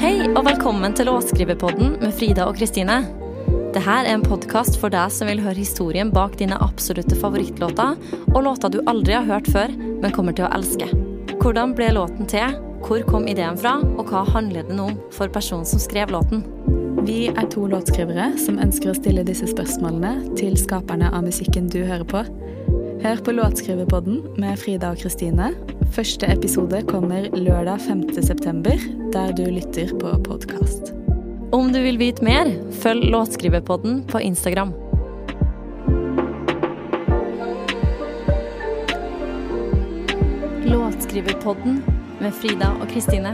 Hei og velkommen til Låtskriverpodden med Frida og Kristine. Dette er en podkast for deg som vil høre historien bak dine absolutte favorittlåter, og låter du aldri har hørt før, men kommer til å elske. Hvordan ble låten til, hvor kom ideen fra, og hva handler den om for personen som skrev låten? Vi er to låtskrivere som ønsker å stille disse spørsmålene til skaperne av musikken du hører på. Hør på Låtskriverpodden med Frida og Kristine. Første episode kommer lørdag 5. september, der du lytter på podkast. Om du vil vite mer, følg Låtskriverpodden på Instagram. Låtskriverpodden med Frida og Kristine.